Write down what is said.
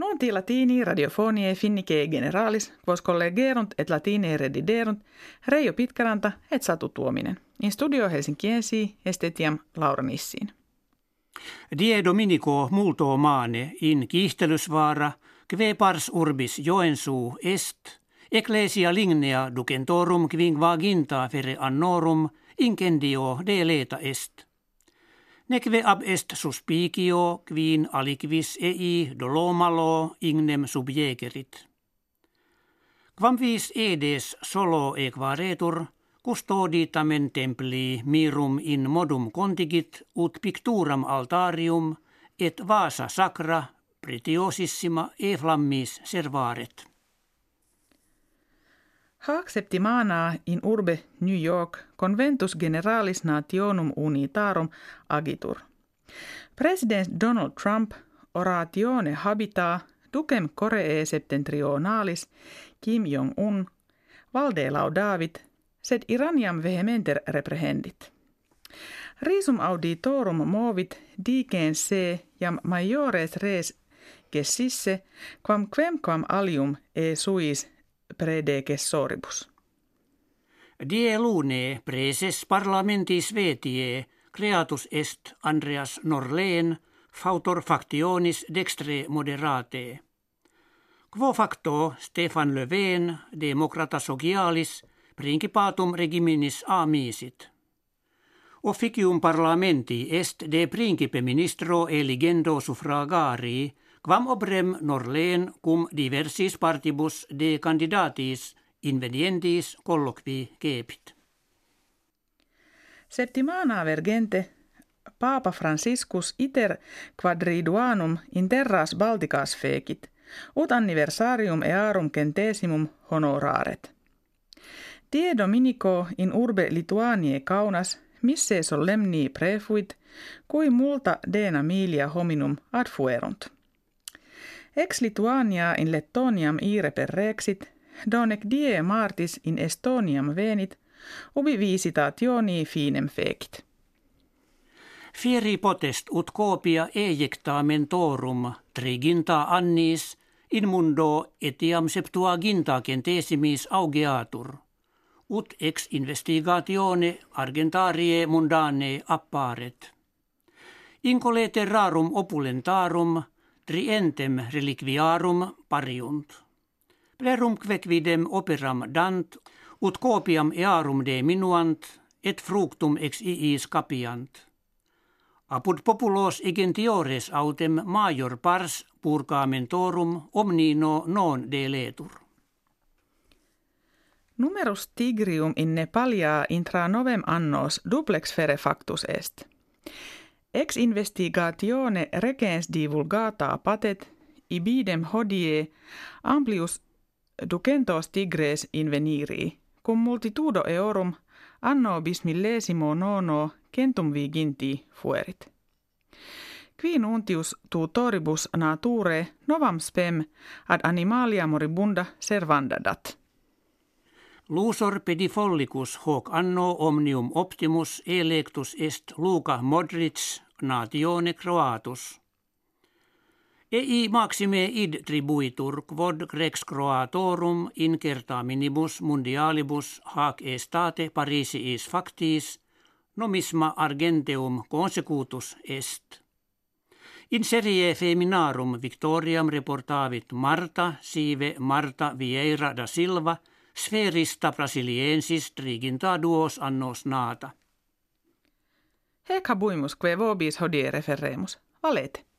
Nunti latini radiofonie finnike generalis, quos collegerunt et latine rediderunt, Reijo Pitkäranta et Satu Tuominen. In studio Helsinkiensi estetiam Laura Nissiin. Die Dominico multo maane in kiihtelysvaara, kve pars urbis Joensuu est, ecclesia lignea ducentorum vaginta fere annorum, incendio de leta est. Nekve ab est suspicio quin aliquis ei dolomalo ignem subjegerit. Quam vis edes solo equaretur, custoditamen templi mirum in modum contigit ut picturam altarium et vasa sacra pretiosissima e flammis servaret. Hac septimana in urbe New York conventus generalis nationum unitarum agitur. President Donald Trump oratione habita ducem Coree septentrionalis Kim Jong-un valde laudavit sed Iraniam vehementer reprehendit. Risum auditorum movit digeen se jam majores res gessisse quam quemquam alium e suis soribus. Die lune preses parlamentis vetie creatus est Andreas Norleen fautor factionis dextre moderate. Quo facto Stefan Löfven democrata socialis principatum regiminis amisit. Officium parlamenti est de principe ministro eligendo suffragari quam obrem norleen cum diversis partibus de candidatis invenientis colloqui kepit. Septimana vergente Papa Franciscus iter quadriduanum in terras Balticas fecit, ut anniversarium earum centesimum honoraret. Die Dominico in urbe Lituanie Kaunas misse solemni prefuit, kui multa dena milia hominum adfuerunt. Ex Lituania in Lettoniam ire per rexit, donec die martis in Estoniam venit, ubi visitationi finem fecit. Fieri potest ut copia ejectamentorum triginta annis in mundo etiam septuaginta centesimis augeatur, ut ex investigatione argentarie mundane apparet. Incolete rarum opulentarum trientem reliquiarum pariunt. Plerum quequidem operam dant, ut copiam earum de minuant, et fructum ex iis capiant. Apud populos egentiores autem major pars purgamentorum omnino non deletur. Numerus tigrium in Nepalia intra novem annos duplex fere factus est. Ex investigatione regens divulgata patet ibidem hodie amplius ducentos tigres inveniri, cum multitudo eorum anno bismillesimo nono centum viginti fuerit. Qui nuntius tutoribus nature novam spem ad animalia moribunda servandadat. Lusor pedifollicus hoc anno omnium optimus electus est Luca Modric natione Croatus. Ei maxime id tribuitur quod rex Croatorum incertaminibus mundialibus hac estate Parisiis factis nomisma argenteum consecutus est. In serie feminarum victoriam reportavit Marta sive Marta Vieira da Silva – sferista brasiliensis triginta duos annos naata. Hec habuimus que vobis hodie referremus. Valete.